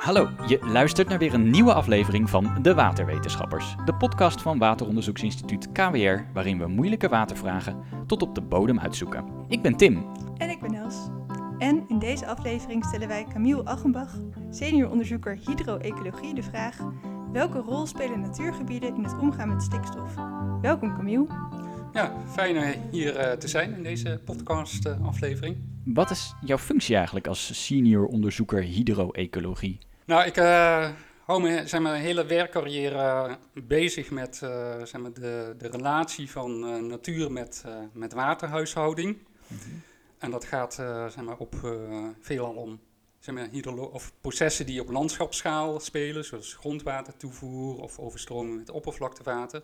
Hallo, je luistert naar weer een nieuwe aflevering van De Waterwetenschappers, de podcast van Wateronderzoeksinstituut KWR, waarin we moeilijke watervragen tot op de bodem uitzoeken. Ik ben Tim. En ik ben Els. En in deze aflevering stellen wij Camille Achenbach, senior onderzoeker hydro-ecologie, de vraag: welke rol spelen natuurgebieden in het omgaan met stikstof? Welkom Camille. Ja, fijn eh, hier uh, te zijn in deze podcast-aflevering. Wat is jouw functie eigenlijk als senior onderzoeker hydro-ecologie? Nou, ik uh, hou me zeg maar, hele werkcarrière bezig met zeg maar, de, de relatie van natuur met, met waterhuishouding. Mm -hmm. En dat gaat zeg maar, op veelal om zeg maar, of processen die op landschapsschaal spelen, zoals grondwatertoevoer of overstroming met oppervlaktewater.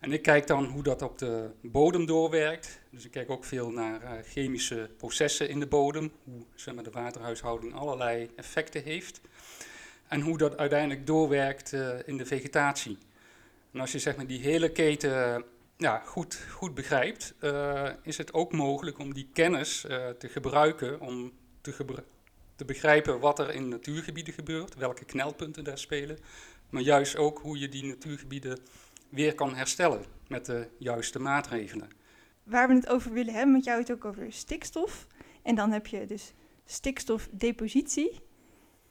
En ik kijk dan hoe dat op de bodem doorwerkt. Dus ik kijk ook veel naar uh, chemische processen in de bodem, hoe zeg maar, de waterhuishouding allerlei effecten heeft. En hoe dat uiteindelijk doorwerkt uh, in de vegetatie. En als je zeg maar, die hele keten ja, goed, goed begrijpt, is het ook mogelijk om die kennis te gebruiken om te begrijpen wat er in natuurgebieden gebeurt, welke knelpunten daar spelen. Maar juist ook hoe je die natuurgebieden weer kan herstellen met de juiste maatregelen. Waar we het over willen hebben met jou het ook over stikstof. En dan heb je dus stikstofdepositie.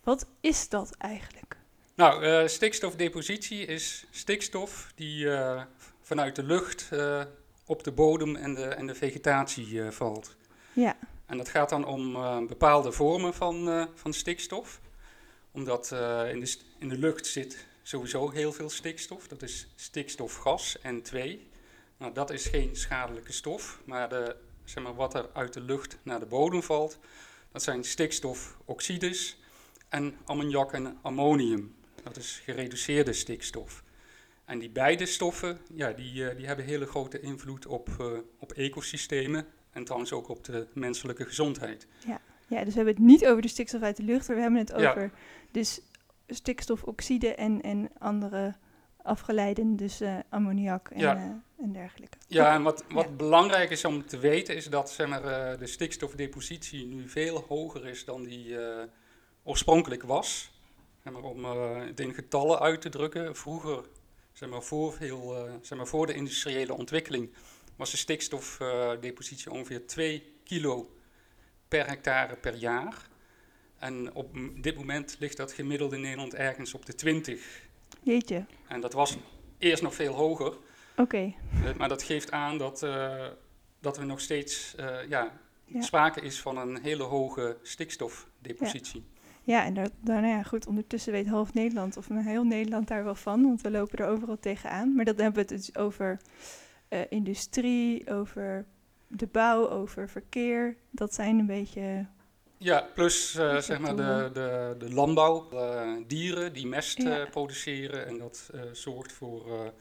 Wat is dat eigenlijk? Nou, uh, stikstofdepositie is stikstof die uh, vanuit de lucht uh, op de bodem en de, en de vegetatie valt. Ja. En dat gaat dan om bepaalde vormen van, van stikstof. Omdat in, de, in de lucht zit sowieso heel veel stikstof. Dat is stikstofgas N2. Nou, dat is geen schadelijke stof, maar, de, zeg maar wat er uit de lucht naar de bodem valt, dat zijn stikstofoxides en ammoniak en ammonium. Dat is gereduceerde stikstof. En die beide stoffen, ja, die, uh, die hebben hele grote invloed op, uh, op ecosystemen en trouwens ook op de menselijke gezondheid. Ja. ja, dus we hebben het niet over de stikstof uit de lucht, maar we hebben het over ja. dus stikstofoxide en, en andere afgeleiden, dus uh, ammoniak en, ja. uh, en dergelijke. Ja, en wat, wat ja. belangrijk is om te weten is dat zeg maar, uh, de stikstofdepositie nu veel hoger is dan die oorspronkelijk was. Zeg maar, om het in getallen uit te drukken, vroeger, zeg maar, voor, veel, zeg maar, voor de industriële ontwikkeling, was de stikstofdepositie ongeveer 2 kilo per hectare per jaar. En op dit moment ligt dat gemiddeld in Nederland ergens op de 20. Jeetje. En dat was eerst nog veel hoger. Oké. Okay. Uh, maar dat geeft aan dat, uh, dat er nog steeds uh, ja, ja. sprake is van een hele hoge stikstofdepositie. Ja, ja en daar, daar, nou ja, goed, ondertussen weet half Nederland, of heel Nederland daar wel van, want we lopen er overal tegenaan. Maar dat hebben we het dus over industrie, over de bouw, over verkeer. Dat zijn een beetje ja, plus uh, zeg maar de, de, de landbouw, uh, dieren die mest ja. uh, produceren en dat zorgt voor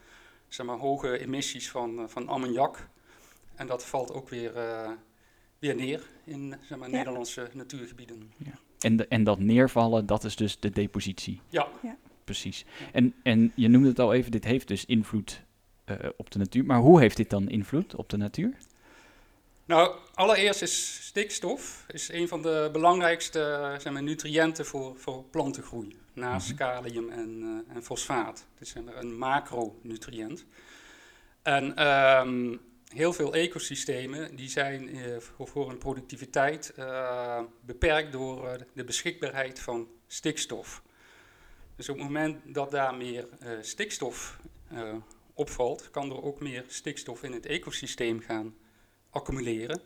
zeg maar hoge emissies van, van ammoniak. En dat valt ook weer, weer neer in zeg maar, ja. Nederlandse natuurgebieden. Ja. En, de, en dat neervallen, dat is dus de depositie? Ja. Precies. En, en je noemde het al even, dit heeft dus invloed op de natuur. Maar hoe heeft dit dan invloed op de natuur? Nou, allereerst is stikstof is een van de belangrijkste zeg maar, nutriënten voor, voor plantengroei. Naast mm -hmm. kalium en, uh, en fosfaat. Het is een, een macronutriënt. En um, heel veel ecosystemen die zijn uh, voor, voor hun productiviteit uh, beperkt door de beschikbaarheid van stikstof. Dus op het moment dat daar meer stikstof opvalt, kan er ook meer stikstof in het ecosysteem gaan accumuleren.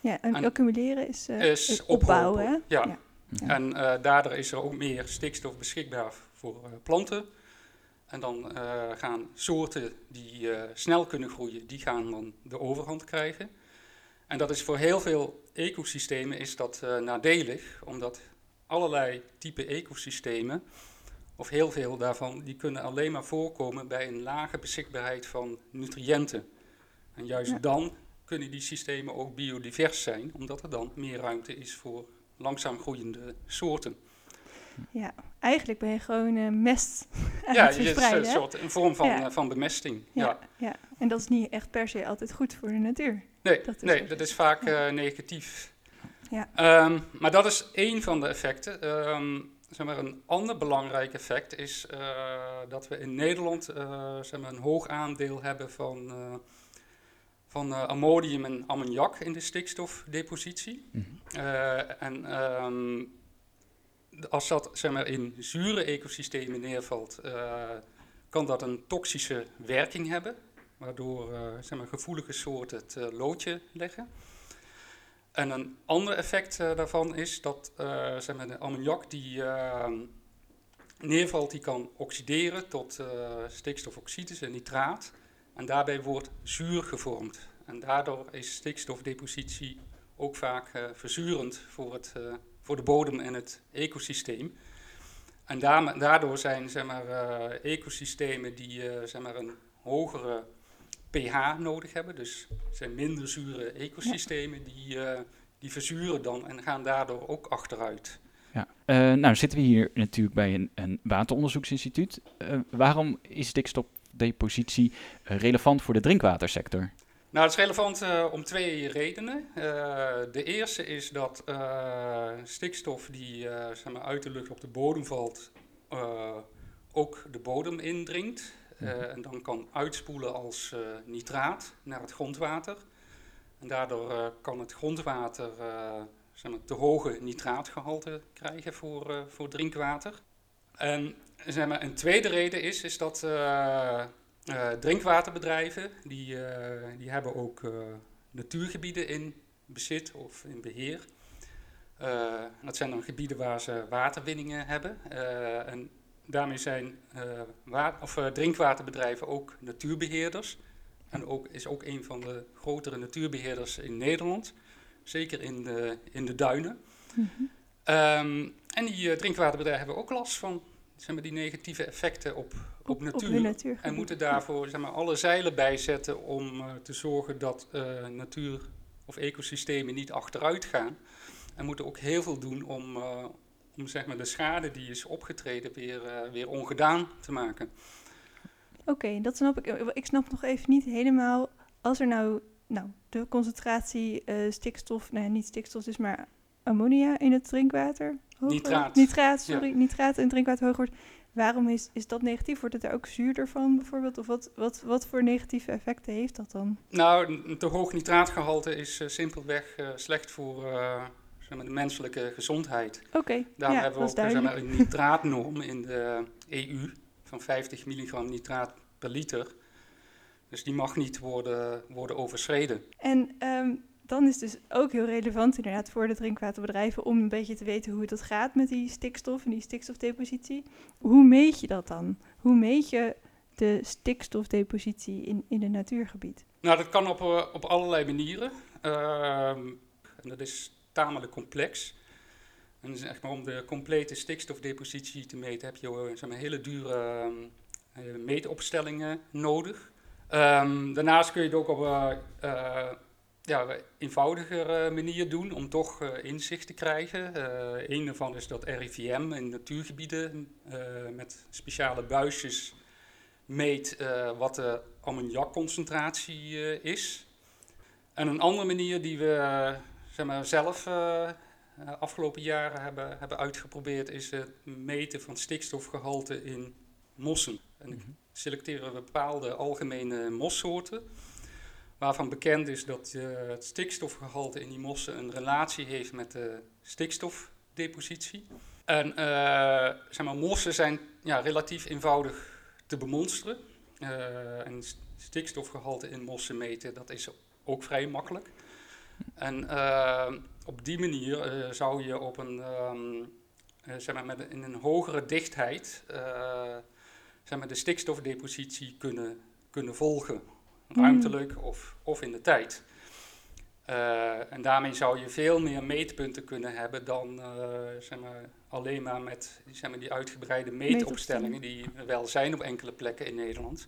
Ja, en, en accumuleren is, uh, is opbouwen. Ja. ja. ja. En uh, daardoor is er ook meer stikstof beschikbaar voor uh, planten. En dan gaan soorten die snel kunnen groeien, die gaan dan de overhand krijgen. En dat is voor heel veel ecosystemen is dat nadelig, omdat allerlei type ecosystemen, of heel veel daarvan, die kunnen alleen maar voorkomen bij een lage beschikbaarheid van nutriënten. En juist ja. dan kunnen die systemen ook biodivers zijn, omdat er dan meer ruimte is voor langzaam groeiende soorten. Ja, eigenlijk ben je gewoon uh, mest aan ja, het verspreiden. Ja, een vorm van, ja. uh, van bemesting. Ja, ja. Ja. en dat is niet echt per se altijd goed voor de natuur. Nee, dat is, nee, dat is vaak uh, negatief. Ja. Um, maar dat is één van de effecten. Um, zeg maar, een ander belangrijk effect is eh, dat we in Nederland eh, zeg maar, een hoog aandeel hebben van, eh, van eh, ammonium en ammoniak in de stikstofdepositie. Mhm. Eh, en ehm, als dat zeg maar, in zure ecosystemen neervalt, eh, kan dat een toxische werking hebben, waardoor zeg maar, gevoelige soorten het loodje leggen. En een ander effect daarvan is dat zeg maar, de ammoniak die ehm, neervalt, die kan oxideren tot stikstofoxides en nitraat. En daarbij wordt zuur gevormd. En daardoor is stikstofdepositie ook vaak eh, verzurend voor, het, eh, voor de bodem en het ecosysteem. En daardoor zijn zeg maar, eh, ecosystemen die zeg maar, een hogere pH nodig hebben, dus zijn minder zure ecosystemen, die, die verzuren dan en gaan daardoor ook achteruit. Ja. Nou zitten we hier natuurlijk bij een, een wateronderzoeksinstituut. Waarom is stikstofdepositie eh, relevant voor de drinkwatersector? Nou, het is relevant eh, om twee redenen. Eh, de eerste is dat stikstof die zeg maar uit de lucht op de bodem valt, ook de bodem indringt. eh, en dan kan uitspoelen als nitraat naar het grondwater. En daardoor kan het grondwater zeg maar, te hoge nitraatgehalte krijgen voor, voor drinkwater. En zeg maar, een tweede reden is, is dat eh, eh, drinkwaterbedrijven, die, eh, die hebben ook natuurgebieden in bezit of in beheer. Eh, dat zijn dan gebieden waar ze waterwinningen hebben. En daarmee zijn of, drinkwaterbedrijven ook natuurbeheerders. En ook, is ook een van de grotere natuurbeheerders in Nederland. Zeker in de, in de duinen. Mhm. Ehm, en die drinkwaterbedrijven hebben ook last van zeg maar, die negatieve effecten op, op, Op natuur. En moeten daarvoor zeg maar, alle zeilen bijzetten om eh, te zorgen dat eh, natuur of ecosystemen niet achteruit gaan. En moeten ook heel veel doen om, eh, om zeg maar, de schade die is opgetreden weer, weer ongedaan te maken. Oké, dat snap ik. Ik snap nog even niet helemaal. Als er nou, nou de concentratie stikstof, nou ja, niet stikstof is, maar ammonia in het drinkwater. Nitraat. Nitraat, sorry. Nitraat in het drinkwater hoger wordt. Waarom is, is dat negatief? Wordt het er ook zuurder van bijvoorbeeld? Of wat, wat, wat voor negatieve effecten heeft dat dan? Nou, een te hoog nitraatgehalte is eh, simpelweg eh, slecht voor eh, zeg maar, de menselijke gezondheid. Oké, Daarom ja, hebben we ook zeg maar, een nitraatnorm in de EU van 50 milligram nitraat per liter. Dus die mag niet worden, worden overschreden. En ehm, dan is dus ook heel relevant inderdaad voor de drinkwaterbedrijven om een beetje te weten hoe het gaat met die stikstof en die stikstofdepositie. Hoe meet je dat dan? Hoe meet je de stikstofdepositie in, in een natuurgebied? Nou, dat kan op, eh, op allerlei manieren. Ehm, en dat is tamelijk complex. En zeg maar, om de complete stikstofdepositie te meten heb je eh, zeg hele dure ehm, eh, meetopstellingen nodig. Ehm, daarnaast kun je het ook op eh, ja, eenvoudiger eh, manier doen om toch eh, inzicht te krijgen. Eh een daarvan is dat RIVM in natuurgebieden met speciale buisjes meet wat de ammoniakconcentratie is. En een andere manier die we zeg maar, zelf eh, afgelopen jaren hebben, hebben uitgeprobeerd is het meten van stikstofgehalte in mossen. En ik selecteren we bepaalde algemene mossoorten, waarvan bekend is dat eh, het stikstofgehalte in die mossen een relatie heeft met de stikstofdepositie. En eh, zeg maar, mossen zijn ja, relatief eenvoudig te bemonsteren. Eh, en st- stikstofgehalte in mossen meten, dat is ook vrij makkelijk. En op die manier zou je op een, ehm, eh, zeg maar met in een hogere dichtheid zeg maar de stikstofdepositie kunnen, kunnen volgen. Ruimtelijk of, of in de tijd. Eh, en daarmee zou je veel meer meetpunten kunnen hebben dan eh, zeg maar, alleen maar met zeg maar, die uitgebreide meetopstellingen die er wel zijn op enkele plekken in Nederland.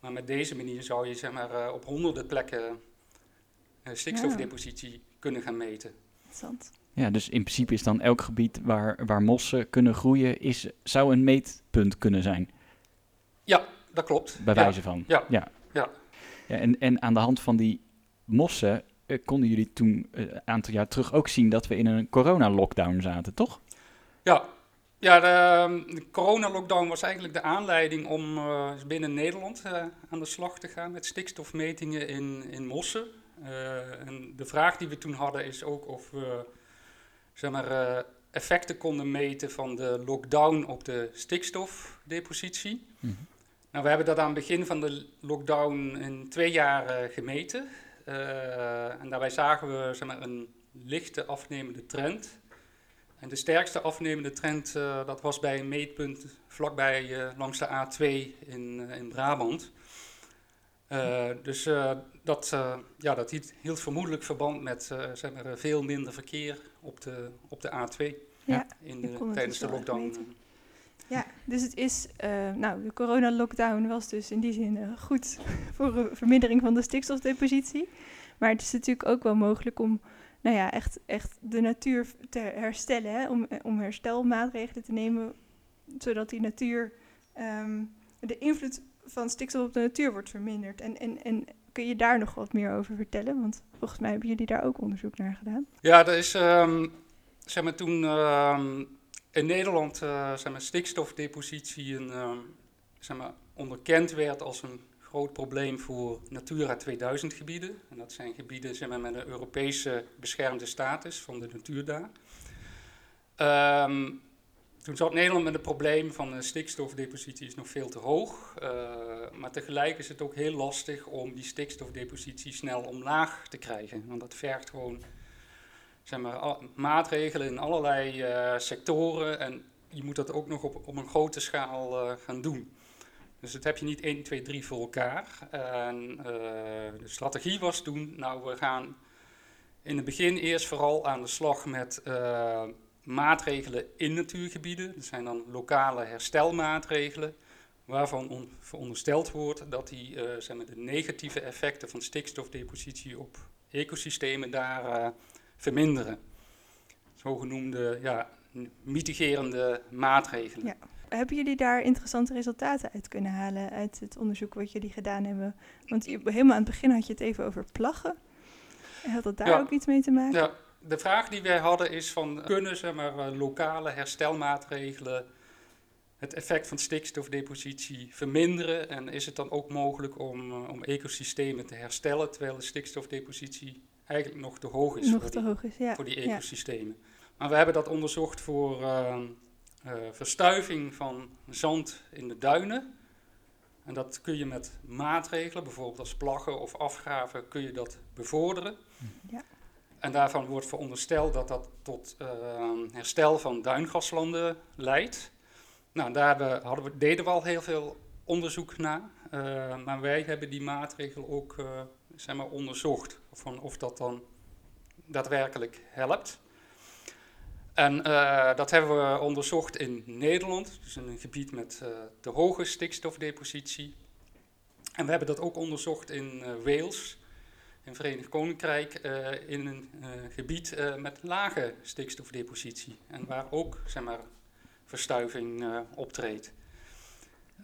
Maar met deze manier zou je zeg maar, eh, op honderden plekken eh, stikstofdepositie kunnen gaan meten. Interessant. Ja, dus in principe is dan elk gebied waar, waar mossen kunnen groeien, is, zou een meetpunt kunnen zijn, Ja, dat klopt. bij Ja. wijze van. Ja. ja. Ja. En, en aan de hand van die mossen eh, konden jullie toen eh, een aantal jaar terug ook zien dat we in een corona-lockdown zaten, toch? Ja, Ja, de, de coronalockdown was eigenlijk de aanleiding om uh, binnen Nederland aan de slag te gaan met stikstofmetingen in, in mossen. En de vraag die we toen hadden is ook of we zeg maar, effecten konden meten van de lockdown op de stikstofdepositie. Mm -hmm. Nou, we hebben dat aan het begin van de lockdown in twee jaar gemeten. en daarbij zagen we zeg maar, een lichte afnemende trend. En de sterkste afnemende trend, uh, dat was bij een meetpunt vlakbij uh, langs de A2 in, in Brabant. dus dat, ja, dat hield, vermoedelijk verband met zeg maar, veel minder verkeer op de, op de A2 ja, in de, tijdens de lockdown. Ja, dus het is, nou, de corona-lockdown was dus in die zin goed voor een vermindering van de stikstofdepositie. Maar het is natuurlijk ook wel mogelijk om nou ja, echt, echt de natuur te herstellen. Hè? Om, om herstelmaatregelen te nemen, zodat die natuur, um, de invloed van stikstof op de natuur wordt verminderd. En, en, en kun je daar nog wat meer over vertellen? Want volgens mij hebben jullie daar ook onderzoek naar gedaan. Ja, er is, um, zeg maar, toen um, in Nederland uh, zeg maar, stikstofdepositie maar, onderkend werd als een groot probleem voor Natura 2000 gebieden. En dat zijn gebieden met een Europese beschermde status van de natuur daar. Um, toen zat Nederland met het probleem van de stikstofdepositie is nog veel te hoog. Uh, maar tegelijk is het ook heel lastig om die stikstofdepositie snel omlaag te krijgen. Want dat vergt gewoon zeg maar, maatregelen in allerlei uh, sectoren. En je moet dat ook nog op, op een grote schaal uh, gaan doen. Dus dat heb je niet 1, 2, 3 voor elkaar. En uh, de strategie was toen, nou we gaan in het begin eerst vooral aan de slag met maatregelen in natuurgebieden. Dat zijn dan lokale herstelmaatregelen, waarvan on verondersteld wordt dat die de negatieve effecten van stikstofdepositie op ecosystemen daar verminderen. Zogenoemde ja, mitigerende maatregelen. Ja. Hebben jullie daar interessante resultaten uit kunnen halen uit het onderzoek wat jullie gedaan hebben? Want helemaal aan het begin had je het even over plaggen. Had dat daar ja. ook iets mee te maken? Ja, de vraag die wij hadden is van kunnen zeg maar, uh, lokale herstelmaatregelen het effect van stikstofdepositie verminderen? En is het dan ook mogelijk om, uh, om ecosystemen te herstellen terwijl de stikstofdepositie eigenlijk nog te hoog is, nog voor, te die, hoog is ja. voor die ecosystemen? Ja. Maar we hebben dat onderzocht voor uh, uh, verstuiving van zand in de duinen. En dat kun je met maatregelen, bijvoorbeeld als plaggen of afgraven, kun je dat bevorderen. Ja. En daarvan wordt verondersteld dat dat tot uh, herstel van duingraslanden leidt. Nou, daar we, hadden we, deden we al heel veel onderzoek naar. Uh, maar wij hebben die maatregel ook uh, zeg maar onderzocht. Van of dat dan daadwerkelijk helpt. En uh, dat hebben we onderzocht in Nederland, dus in een gebied met uh, te hoge stikstofdepositie. En we hebben dat ook onderzocht in uh, Wales, in het Verenigd Koninkrijk, in een gebied met lage stikstofdepositie. En waar ook zeg maar, verstuiving optreedt.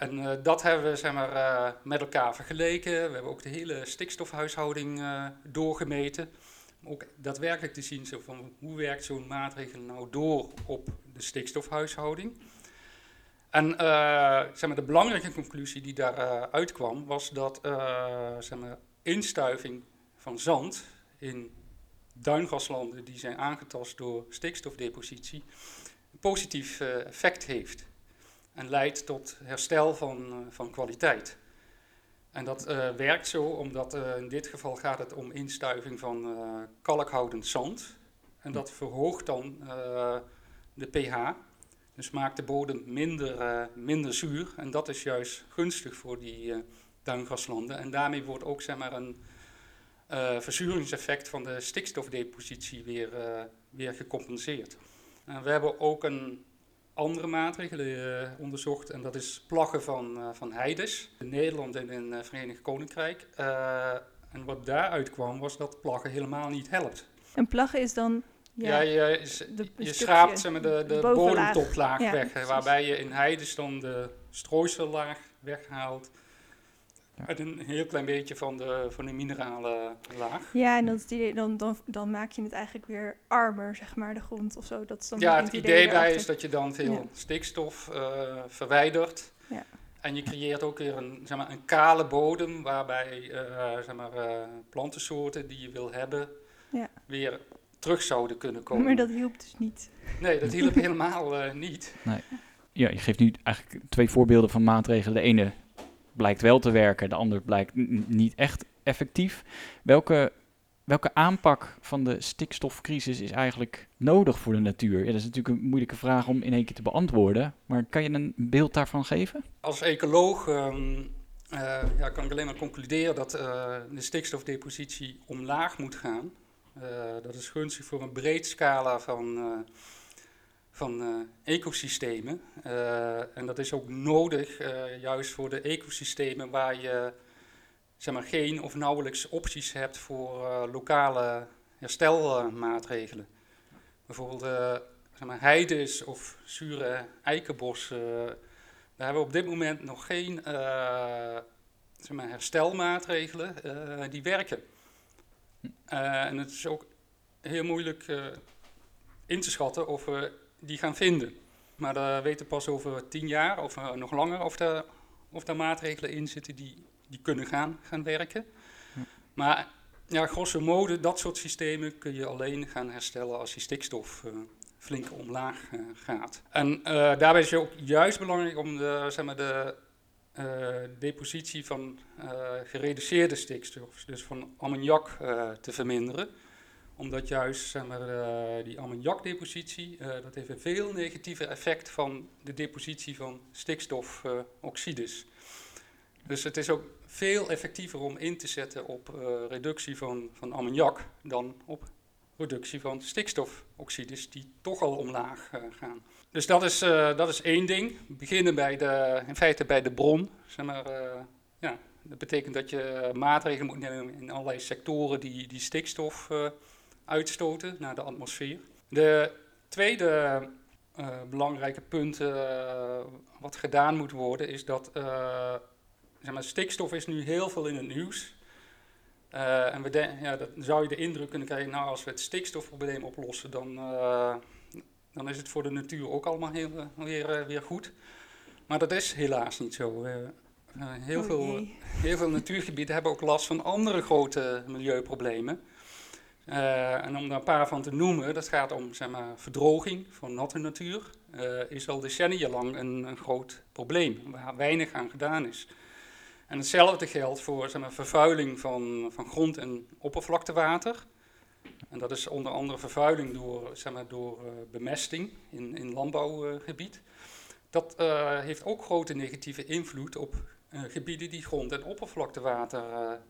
En dat hebben we zeg maar, met elkaar vergeleken. We hebben ook de hele stikstofhuishouding doorgemeten om ook daadwerkelijk te zien zo van hoe werkt zo'n maatregel nou door op de stikstofhuishouding. En zeg maar, de belangrijke conclusie die daaruit uitkwam was dat zeg maar, instuiving van zand in duingraslanden die zijn aangetast door stikstofdepositie een positief effect heeft en leidt tot herstel van, van kwaliteit. En dat uh, werkt zo omdat uh, in dit geval gaat het om instuiving van kalkhoudend zand. En dat verhoogt dan de pH. Dus maakt de bodem minder, minder zuur. En dat is juist gunstig voor die duingraslanden. En daarmee wordt ook zeg maar, een verzuringseffect van de stikstofdepositie weer, weer gecompenseerd. En we hebben ook een andere maatregelen uh, onderzocht. En dat is plaggen van, uh, van heides in Nederland en in het uh, Verenigd Koninkrijk. En wat daaruit kwam was dat plaggen helemaal niet helpt. En plaggen is dan... Ja, ja je, de, je schraapt zeg maar, de, de, de bodemtoplaag ja, weg. Waarbij je in heides dan de strooisellaag weghaalt. Ja. Uit een heel klein beetje van de, van de minerale laag. Ja, en dat is het idee, dan, dan, dan maak je het eigenlijk weer armer, zeg maar, de grond of zo. Dat is dan Ja, het idee bij is dat je dan veel Ja. stikstof eh, verwijdert. Ja. En je creëert ook weer een, zeg maar, een kale bodem waarbij eh, zeg maar, eh, plantensoorten die je wil hebben Ja. weer terug zouden kunnen komen. Maar dat hielp dus niet. Nee, dat hielp helemaal eh, niet. Ja, je geeft nu eigenlijk twee voorbeelden van maatregelen. De ene blijkt wel te werken, de ander blijkt niet echt effectief. Welke, welke aanpak van de stikstofcrisis is eigenlijk nodig voor de natuur? Ja, dat is natuurlijk een moeilijke vraag om in één keer te beantwoorden. Maar kan je een beeld daarvan geven? Als ecoloog ehm, eh, ja, kan ik alleen maar concluderen dat eh, de stikstofdepositie omlaag moet gaan. Eh, dat is gunstig voor een breed scala van, van eh, ecosystemen. Eh, en dat is ook nodig eh, juist voor de ecosystemen waar je zeg maar, geen of nauwelijks opties hebt voor lokale herstelmaatregelen. Bijvoorbeeld zeg maar, heides of zure eikenbossen. Daar hebben we op dit moment nog geen zeg maar, herstelmaatregelen die werken. En het is ook heel moeilijk in te schatten of we die gaan vinden. Maar we weten pas over tien jaar of nog langer of daar, of daar maatregelen in zitten die, die kunnen gaan, gaan werken. Hm. Maar ja, grosso modo, dat soort systemen kun je alleen gaan herstellen als die stikstof eh, flink omlaag eh, gaat. En eh, daarbij is het ook juist belangrijk om de, zeg maar, de depositie van gereduceerde stikstof, dus van ammoniak, te verminderen. Omdat juist eh, die ammoniakdepositie, eh, dat heeft een veel negatiever effect van de depositie van stikstofoxides. dus het is ook veel effectiever om in te zetten op eh, reductie van, van ammoniak dan op reductie van stikstofoxides die toch al omlaag gaan. Dus dat is, dat is één ding. Beginnen bij de, in feite bij de bron. Zeg maar, ja, dat betekent dat je maatregelen moet nemen in allerlei sectoren die, die stikstof uitstoten naar de atmosfeer. De tweede eh, belangrijke punt eh, wat gedaan moet worden is dat eh, zeg maar, stikstof is nu heel veel in het nieuws. En we den- ja, dat zou je de indruk kunnen krijgen, nou als we het stikstofprobleem oplossen, dan, dan is het voor de natuur ook allemaal heel, weer, weer goed. Maar dat is helaas niet zo. Heel, Oh veel, heel veel natuurgebieden hebben ook last van andere grote milieuproblemen. Eh, en om daar een paar van te noemen, dat gaat om zeg maar, verdroging van natte natuur. eh, is al decennia lang een, een groot probleem, waar weinig aan gedaan is. En hetzelfde geldt voor zeg maar, vervuiling van, van grond- en oppervlaktewater. En dat is onder andere vervuiling door, zeg maar, door eh, bemesting in, in landbouwgebied. dat heeft ook grote negatieve invloed op gebieden die grond- en oppervlaktewater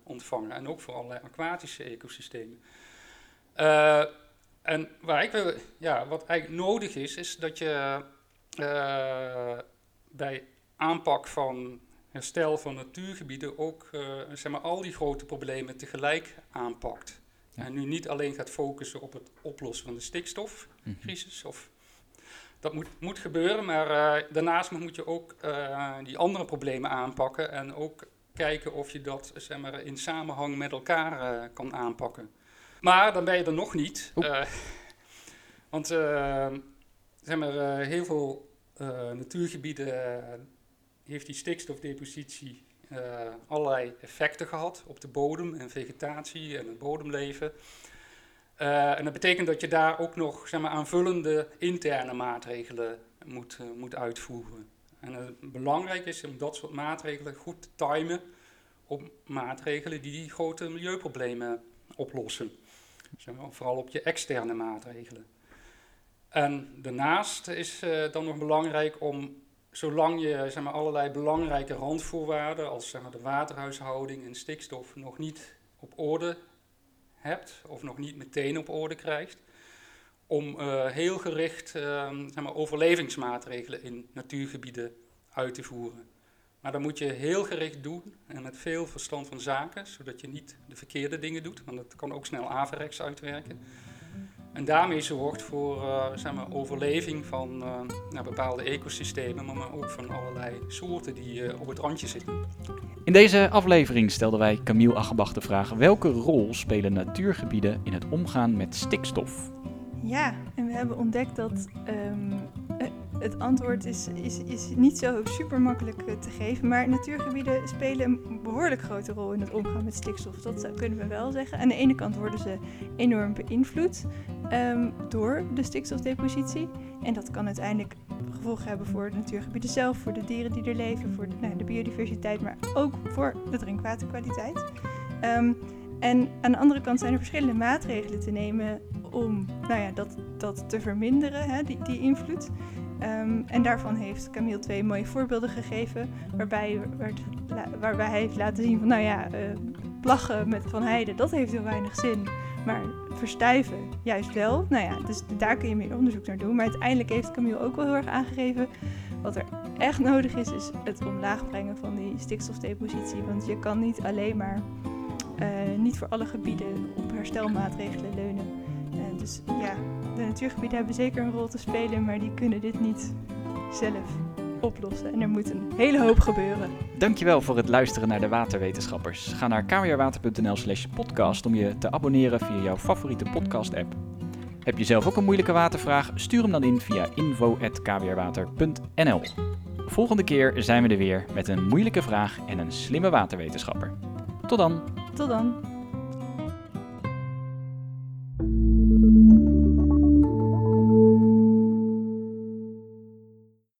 ontvangen. En ook voor allerlei aquatische ecosystemen. Eh, en waar ik wil, ja, wat eigenlijk nodig is, is dat je eh, bij aanpak van herstel van natuurgebieden ook eh, zeg maar, al die grote problemen tegelijk aanpakt. Ja. En nu niet alleen gaat focussen op het oplossen van de stikstofcrisis. Of, dat moet, moet gebeuren, maar daarnaast moet je ook die andere problemen aanpakken. En ook kijken of je dat zeg maar, in samenhang met elkaar kan aanpakken. Maar dan ben je er nog niet. Eh, want eh, zeg maar, eh, heel veel natuurgebieden heeft die stikstofdepositie allerlei effecten gehad op de bodem en vegetatie en het bodemleven. En dat betekent dat je daar ook nog zeg maar, aanvullende interne maatregelen moet, moet uitvoeren. En het belangrijk is om dat soort maatregelen goed te timen op maatregelen die die grote milieuproblemen oplossen. Vooral op je externe maatregelen. En daarnaast is eh, dan nog belangrijk om, zolang je zeg maar, allerlei belangrijke randvoorwaarden, als zeg maar, de waterhuishouding en stikstof, nog niet op orde hebt, of nog niet meteen op orde krijgt, om eh, heel gericht eh, zeg maar, overlevingsmaatregelen in natuurgebieden uit te voeren. Maar dat moet je heel gericht doen en met veel verstand van zaken, zodat je niet de verkeerde dingen doet, want dat kan ook snel averechts uitwerken. En daarmee zorgt voor uh, zeg maar, overleving van uh, nou, bepaalde ecosystemen, maar ook van allerlei soorten die uh, op het randje zitten. In deze aflevering stelden wij Camille Achenbach de vraag: welke rol spelen natuurgebieden in het omgaan met stikstof? Ja, en we hebben ontdekt dat um, het antwoord is, is, is niet zo super makkelijk te geven. Maar natuurgebieden spelen een behoorlijk grote rol in het omgaan met stikstof. Dat kunnen we wel zeggen. Aan de ene kant worden ze enorm beïnvloed um, door de stikstofdepositie. En dat kan uiteindelijk gevolgen hebben voor de natuurgebieden zelf, voor de dieren die er leven, voor de, nou, de biodiversiteit, maar ook voor de drinkwaterkwaliteit. Um, en aan de andere kant zijn er verschillende maatregelen te nemen om nou ja, dat, dat te verminderen, hè, die, die invloed. Um, en daarvan heeft Camille twee mooie voorbeelden gegeven, waarbij, waarbij hij heeft laten zien van, nou ja, uh, plaggen met Van Heide, dat heeft heel weinig zin. Maar verstuiven juist wel. Nou ja, dus daar kun je meer onderzoek naar doen. Maar uiteindelijk heeft Camille ook wel heel erg aangegeven. Wat er echt nodig is, is het omlaag brengen van die stikstofdepositie. Want je kan niet alleen maar, uh, niet voor alle gebieden op herstelmaatregelen leunen. Dus ja, de natuurgebieden hebben zeker een rol te spelen, maar die kunnen dit niet zelf oplossen. En er moet een hele hoop gebeuren. Dankjewel voor het luisteren naar de waterwetenschappers. Ga naar kwrwater.nl slash podcast om je te abonneren via jouw favoriete podcast app. Heb je zelf ook een moeilijke watervraag? Stuur hem dan in via info.kwrwater.nl Volgende keer zijn we er weer met een moeilijke vraag en een slimme waterwetenschapper. Tot dan! Tot dan!